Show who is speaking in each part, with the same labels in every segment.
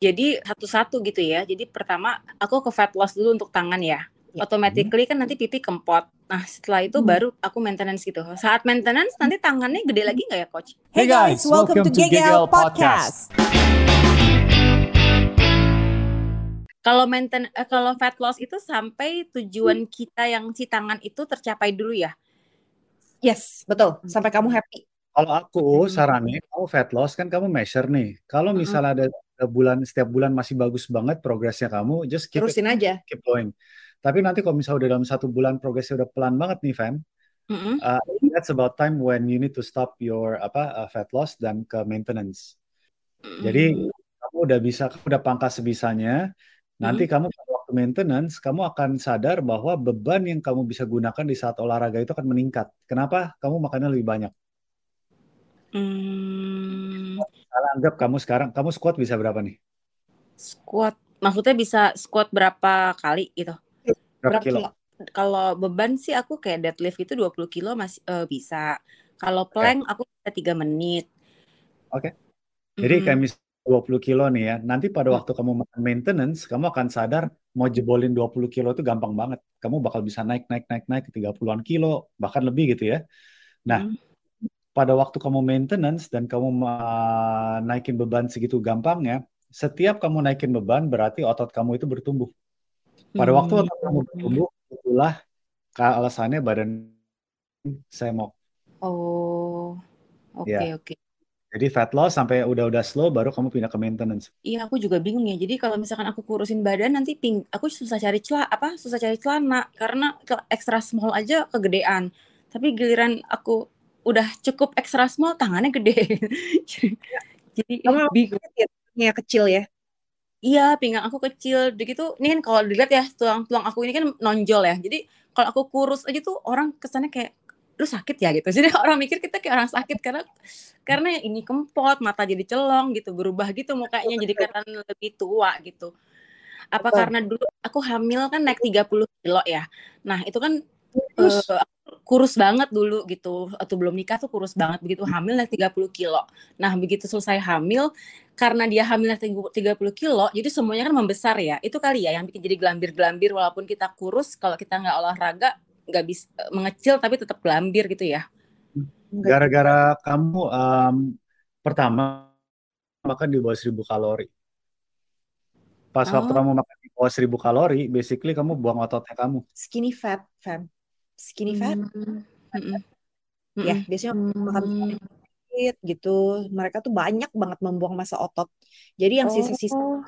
Speaker 1: Jadi satu-satu gitu ya. Jadi pertama aku ke fat loss dulu untuk tangan ya.
Speaker 2: Ya.
Speaker 1: Automatically kan nanti pipi kempot. Nah setelah itu
Speaker 2: Hmm.
Speaker 1: baru aku maintenance gitu. Saat maintenance nanti tangannya gede lagi nggak ya coach?
Speaker 2: Hey guys, welcome to GGL Podcast.
Speaker 1: Kalau maintain eh, kalau fat loss itu sampai tujuan kita yang si tangan itu tercapai dulu ya.
Speaker 2: Yes, betul. Sampai kamu happy.
Speaker 3: Kalau aku
Speaker 1: Hmm.
Speaker 3: sarannya, kamu fat loss kan kamu measure nih. Kalau
Speaker 1: Mm-mm.
Speaker 3: misalnya ada bulan setiap bulan masih bagus banget progresnya kamu, just keep it,
Speaker 2: Terusin aja.
Speaker 3: keep going. Tapi nanti kalau misalnya udah dalam satu bulan progresnya udah pelan banget nih, fam,
Speaker 1: Mm-mm.
Speaker 3: uh, that's about time when you need to stop your apa uh, fat loss dan ke maintenance. Jadi
Speaker 1: Mm.
Speaker 3: kamu udah bisa, kamu udah pangkas sebisanya. Nanti kamu pada waktu maintenance, kamu akan sadar bahwa beban yang kamu bisa gunakan di saat olahraga itu akan meningkat. Kenapa? Kamu makannya lebih banyak.
Speaker 1: Hmm,
Speaker 3: Kalau anggap kamu sekarang, kamu squat bisa berapa nih?
Speaker 1: squat maksudnya bisa squat berapa kali gitu?
Speaker 3: Berapa
Speaker 2: Berapa
Speaker 3: kilo?
Speaker 2: kilo?
Speaker 1: Kalau beban sih aku kayak deadlift itu 20 kilo masih eh, bisa. Kalau plank aku bisa 3 menit.
Speaker 3: Oke. Jadi
Speaker 1: Mm-mm.
Speaker 3: kayak misalnya 20 kilo nih ya, nanti pada
Speaker 1: Mm.
Speaker 3: waktu kamu makan maintenance, kamu akan sadar mau jebolin 20 kilo itu gampang banget. Kamu bakal bisa naik, naik, naik, naik ke 30-an kilo, bahkan lebih gitu ya. Nah,
Speaker 1: Mm.
Speaker 3: Pada waktu kamu maintenance dan kamu naikin beban segitu gampangnya, setiap kamu naikin beban berarti otot kamu itu bertumbuh. Pada waktu
Speaker 1: Hmm.
Speaker 3: otot kamu bertumbuh, itulah alasannya badan semok.
Speaker 1: Oh, oke
Speaker 3: Ya.
Speaker 1: oke.
Speaker 3: Jadi fat loss sampai udah-udah slow baru kamu pindah ke maintenance.
Speaker 1: Iya, aku juga bingung ya. Jadi kalau misalkan aku kurusin badan nanti ping, aku susah cari celana, apa? Susah cari celana karena ke- extra small aja kegedean. Tapi giliran aku udah cukup extra small, tangannya gede. Jadi
Speaker 2: Kamu memang
Speaker 1: bingung.
Speaker 2: ya kecil ya.
Speaker 1: Iya, pinggang aku kecil. Udah gitu, ini kan kalau dilihat ya, tulang-tulang aku ini kan nonjol ya. Jadi kalau aku kurus aja tuh orang kesannya kayak lu sakit ya gitu. Jadi orang mikir kita kayak orang sakit karena karena ini kempot, mata jadi celong gitu, berubah gitu mukanya jadi kelihatan lebih tua gitu. Apa
Speaker 2: Betul.
Speaker 1: karena dulu aku hamil kan naik 30 kilo ya. Nah, itu kan
Speaker 2: Terus
Speaker 1: aku kurus banget dulu gitu. Atau belum nikah tuh kurus banget begitu hamil naik 30 kilo. Nah, begitu selesai hamil karena dia hamil naik 30 kilo, jadi semuanya kan membesar ya. Itu kali ya yang bikin jadi gelambir-gelambir walaupun kita kurus, kalau kita nggak olahraga nggak bisa mengecil tapi tetap gelambir gitu ya.
Speaker 2: enggak.
Speaker 3: Gara-gara kamu em, pertama makan di bawah 1000 kalori. Pas waktu
Speaker 1: Oh,
Speaker 3: kamu makan di bawah 1000 kalori, basically kamu buang ototnya kamu.
Speaker 2: Skinny fat, fam. Skinny fat.
Speaker 1: hmm, mm-mm,
Speaker 2: Ya, biasanya makan
Speaker 1: hmm.
Speaker 2: sedikit gitu. Mereka tuh banyak banget membuang massa otot. Jadi yang sisa-sisa
Speaker 1: Oh,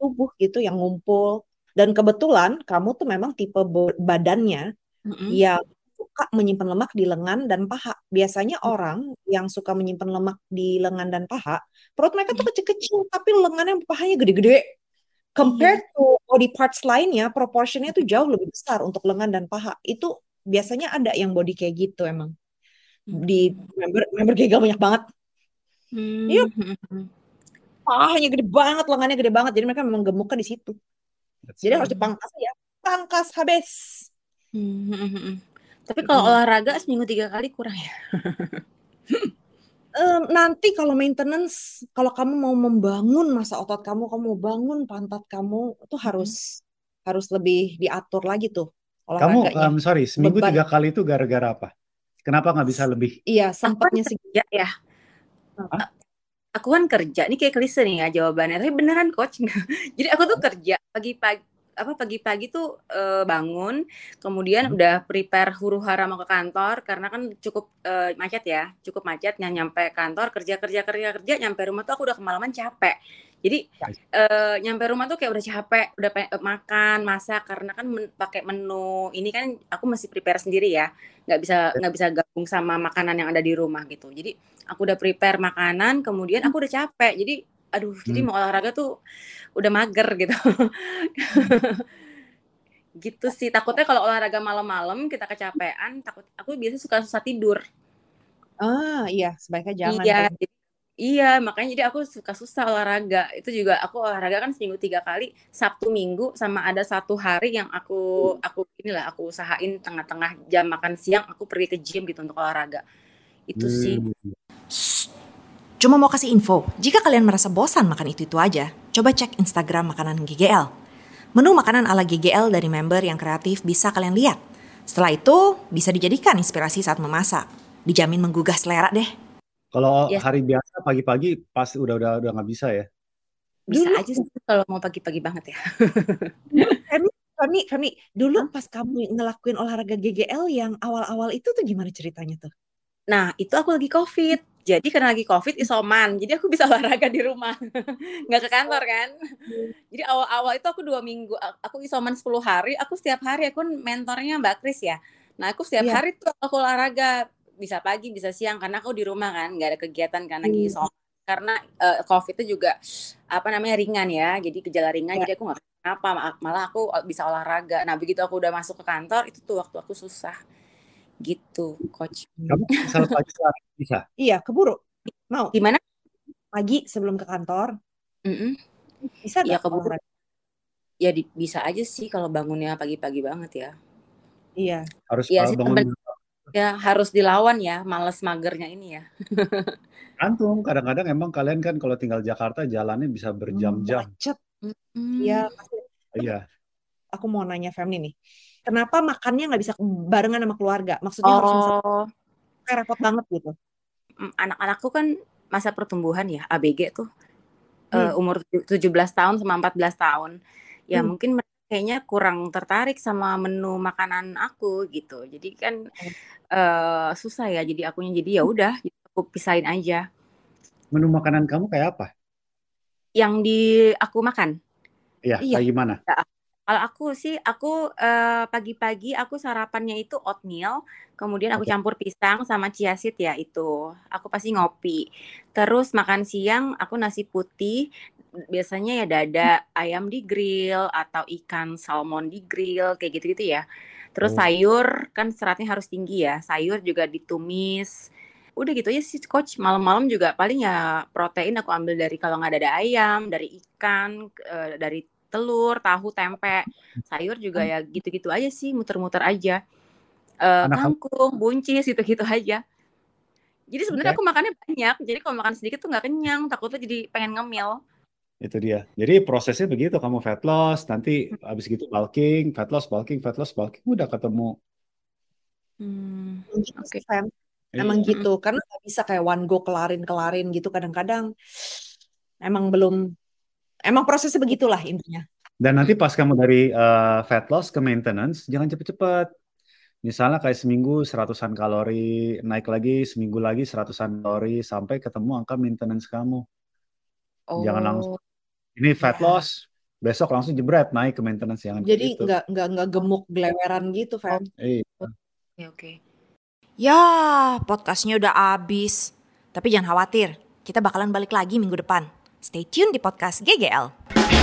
Speaker 2: tubuh gitu yang ngumpul. Dan kebetulan kamu tuh memang tipe badannya
Speaker 1: mm-mm,
Speaker 2: yang suka menyimpan lemak di lengan dan paha. Biasanya orang yang suka menyimpan lemak di lengan dan paha, perut mereka tuh kecil-kecil, tapi lengannya dan pahanya gede-gede.
Speaker 1: iya.
Speaker 2: Compared to body parts lainnya, proportionnya tuh jauh lebih besar untuk lengan dan paha. Itu biasanya ada yang body kayak gitu emang. Di member member Gegal banyak banget. Iya,
Speaker 1: Hmm, hmm,
Speaker 2: pahanya gede banget, lengannya gede banget. Jadi mereka memang gemuknya di situ.
Speaker 3: That's
Speaker 2: Jadi
Speaker 3: right.
Speaker 2: harus dipangkas ya. Pangkas habis.
Speaker 1: hmm, hmm, hmm. Tapi kalau
Speaker 2: Mm-mm.
Speaker 1: olahraga seminggu tiga kali kurang ya.
Speaker 2: Em, nanti kalau maintenance, kalau kamu mau membangun masa otot kamu, kamu mau bangun pantat kamu, itu
Speaker 1: Mm-mm.
Speaker 2: harus harus lebih diatur lagi tuh
Speaker 3: Kamu, em, sorry, seminggu
Speaker 2: Beban.
Speaker 3: tiga kali itu gara-gara apa? Kenapa nggak bisa lebih?
Speaker 2: Iya,
Speaker 1: Aku kan
Speaker 2: sempatnya sih.
Speaker 1: ya.
Speaker 3: Hah?
Speaker 1: Aku kan kerja. Ini kayak klise nih ya jawabannya. Tapi beneran coach. Jadi aku tuh kerja pagi-pagi apa pagi-pagi tuh eh, bangun, kemudian
Speaker 3: Hmm.
Speaker 1: udah prepare huru hara mau ke kantor karena kan cukup eh, macet ya, cukup macet. Yang nyampe kantor kerja kerja kerja kerja, nyampe rumah tuh aku udah kemalaman capek. Jadi eh, nyampe rumah tuh kayak udah capek, udah pe- makan, masak karena kan men- pakai menu ini kan aku masih prepare sendiri ya, nggak bisa nggak bisa gabung sama makanan yang ada di rumah gitu. Jadi aku udah prepare makanan, kemudian aku udah capek. Jadi aduh, jadi
Speaker 3: Hmm.
Speaker 1: mau olahraga tuh udah mager gitu. gitu sih. Takutnya kalau olahraga malam-malam kita kecapean, takut aku biasanya suka susah tidur.
Speaker 2: Ah, iya, sebaiknya jangan
Speaker 1: Iya, jadi- iya makanya jadi aku suka susah olahraga. Itu juga aku olahraga kan seminggu tiga kali, Sabtu Minggu sama ada satu hari yang aku aku inilah aku usahain tengah-tengah jam makan siang aku pergi ke gym gitu untuk olahraga. Itu sih.
Speaker 4: Cuma mau kasih info, jika kalian merasa bosan makan itu-itu aja, coba cek Instagram makanan GGL. Menu makanan ala GGL dari member yang kreatif bisa kalian lihat. Setelah itu, bisa dijadikan inspirasi saat memasak. Dijamin menggugah selera deh.
Speaker 3: Kalau
Speaker 1: Yes.
Speaker 3: hari biasa pagi-pagi pasti udah udah udah nggak bisa ya.
Speaker 1: Bisa
Speaker 2: Dulu-
Speaker 1: aja sih kalau mau pagi-pagi banget ya.
Speaker 2: Femi, Femi, Femi, dulu pas kamu ngelakuin olahraga GGL yang awal-awal itu tuh gimana ceritanya tuh?
Speaker 1: Nah, itu aku lagi COVID. Jadi karena lagi COVID isoman, jadi aku bisa olahraga di rumah. Nggak ke kantor kan. Jadi awal-awal itu aku dua minggu, aku isoman 10 hari, aku setiap hari, aku kan mentornya Mbak Kris ya. Nah, aku setiap
Speaker 2: Iya.
Speaker 1: hari tuh aku olahraga. Bisa pagi, bisa siang, karena aku di rumah kan, nggak ada kegiatan karena lagi
Speaker 2: Hmm.
Speaker 1: isoman. Karena eh, COVID itu juga, apa namanya, ringan ya. Jadi gejala ringan,
Speaker 2: Ya.
Speaker 1: jadi aku nggak apa malah aku bisa olahraga. Nah, begitu aku udah masuk ke kantor, itu tuh waktu aku susah. Gitu, coach.
Speaker 3: Kamu misal pagi lari bisa.
Speaker 2: Iya, keburu. Mau
Speaker 1: Gimana?
Speaker 2: pagi sebelum ke kantor,
Speaker 1: Mm-mm.
Speaker 2: bisa
Speaker 1: Iya,
Speaker 2: nggak
Speaker 1: keburu.
Speaker 2: olahraga?
Speaker 1: Ya di- bisa aja sih kalau bangunnya pagi-pagi banget ya.
Speaker 2: Iya.
Speaker 3: Harus uh,
Speaker 1: sih,
Speaker 3: bangun
Speaker 1: temen- Ya harus dilawan ya, males magernya ini ya.
Speaker 3: kantung. Kadang-kadang emang kalian kan kalau tinggal Jakarta jalannya bisa berjam-jam.
Speaker 2: Macet.
Speaker 1: Hmm.
Speaker 2: Iya.
Speaker 3: Iya.
Speaker 2: Aku mau nanya Femni nih. Kenapa makannya nggak bisa barengan sama keluarga? Maksudnya harus
Speaker 1: Oh,
Speaker 2: kayak repot banget gitu.
Speaker 1: mm, anak-anakku kan masa pertumbuhan ya, ABG tuh.
Speaker 2: Hmm.
Speaker 1: Eh, umur 17 tahun sama 14 tahun. Ya
Speaker 2: Hmm.
Speaker 1: mungkin kayaknya kurang tertarik sama menu makanan aku gitu. Jadi kan eh, susah ya. Jadi akunya jadi ya udah, aku pisahin aja.
Speaker 3: Menu makanan kamu kayak apa?
Speaker 1: Yang di aku makan.
Speaker 3: Iya,
Speaker 2: Iya.
Speaker 3: kayak gimana?
Speaker 1: Kalau aku sih, aku eh, pagi-pagi aku sarapannya itu oatmeal, kemudian aku
Speaker 3: Oke.
Speaker 1: campur pisang sama chia seed ya itu. Aku pasti ngopi. Terus makan siang aku nasi putih, biasanya ya dada ayam di grill atau ikan salmon di grill kayak gitu-gitu ya. Terus
Speaker 3: Oh.
Speaker 1: sayur kan seratnya harus tinggi ya. Sayur juga ditumis. Udah gitu aja sih coach. Malam-malam juga paling ya protein aku ambil dari kalau nggak dada ayam, dari ikan, eh, dari telur, tahu, tempe, sayur juga ya gitu-gitu aja sih, muter-muter aja. Eh,
Speaker 3: Anak kamu-
Speaker 1: kangkung, buncis gitu-gitu aja. Jadi sebenarnya
Speaker 3: Oke.
Speaker 1: aku makannya banyak. Jadi kalau makan sedikit tuh nggak kenyang, takutnya jadi pengen ngemil.
Speaker 3: Itu dia. Jadi prosesnya begitu, kamu fat loss, nanti habis gitu bulking, fat loss, bulking, fat loss, bulking, udah ketemu.
Speaker 1: Hmm, oke.
Speaker 2: Fem.
Speaker 3: Iya.
Speaker 2: Emang gitu. Karena nggak bisa kayak one go kelarin-kelarin gitu. Kadang-kadang emang belum, emang prosesnya begitulah intinya.
Speaker 3: Dan nanti pas kamu dari uh, fat loss ke maintenance, jangan cepet-cepet. Misalnya kayak seminggu seratusan kalori, naik lagi seminggu lagi seratusan kalori, sampai ketemu angka maintenance kamu. Jangan langsung,
Speaker 1: Oh,
Speaker 3: ini fat
Speaker 2: Ya.
Speaker 3: loss, besok langsung jebret naik ke maintenance, jangan
Speaker 2: Jadi
Speaker 3: gitu.
Speaker 2: nggak nggak nggak gemuk geleweran gitu, Fem.
Speaker 3: Iya.
Speaker 1: oke oke.
Speaker 4: Ya, podcastnya udah abis. Tapi jangan khawatir, kita bakalan balik lagi minggu depan. Stay tuned di podcast GGL.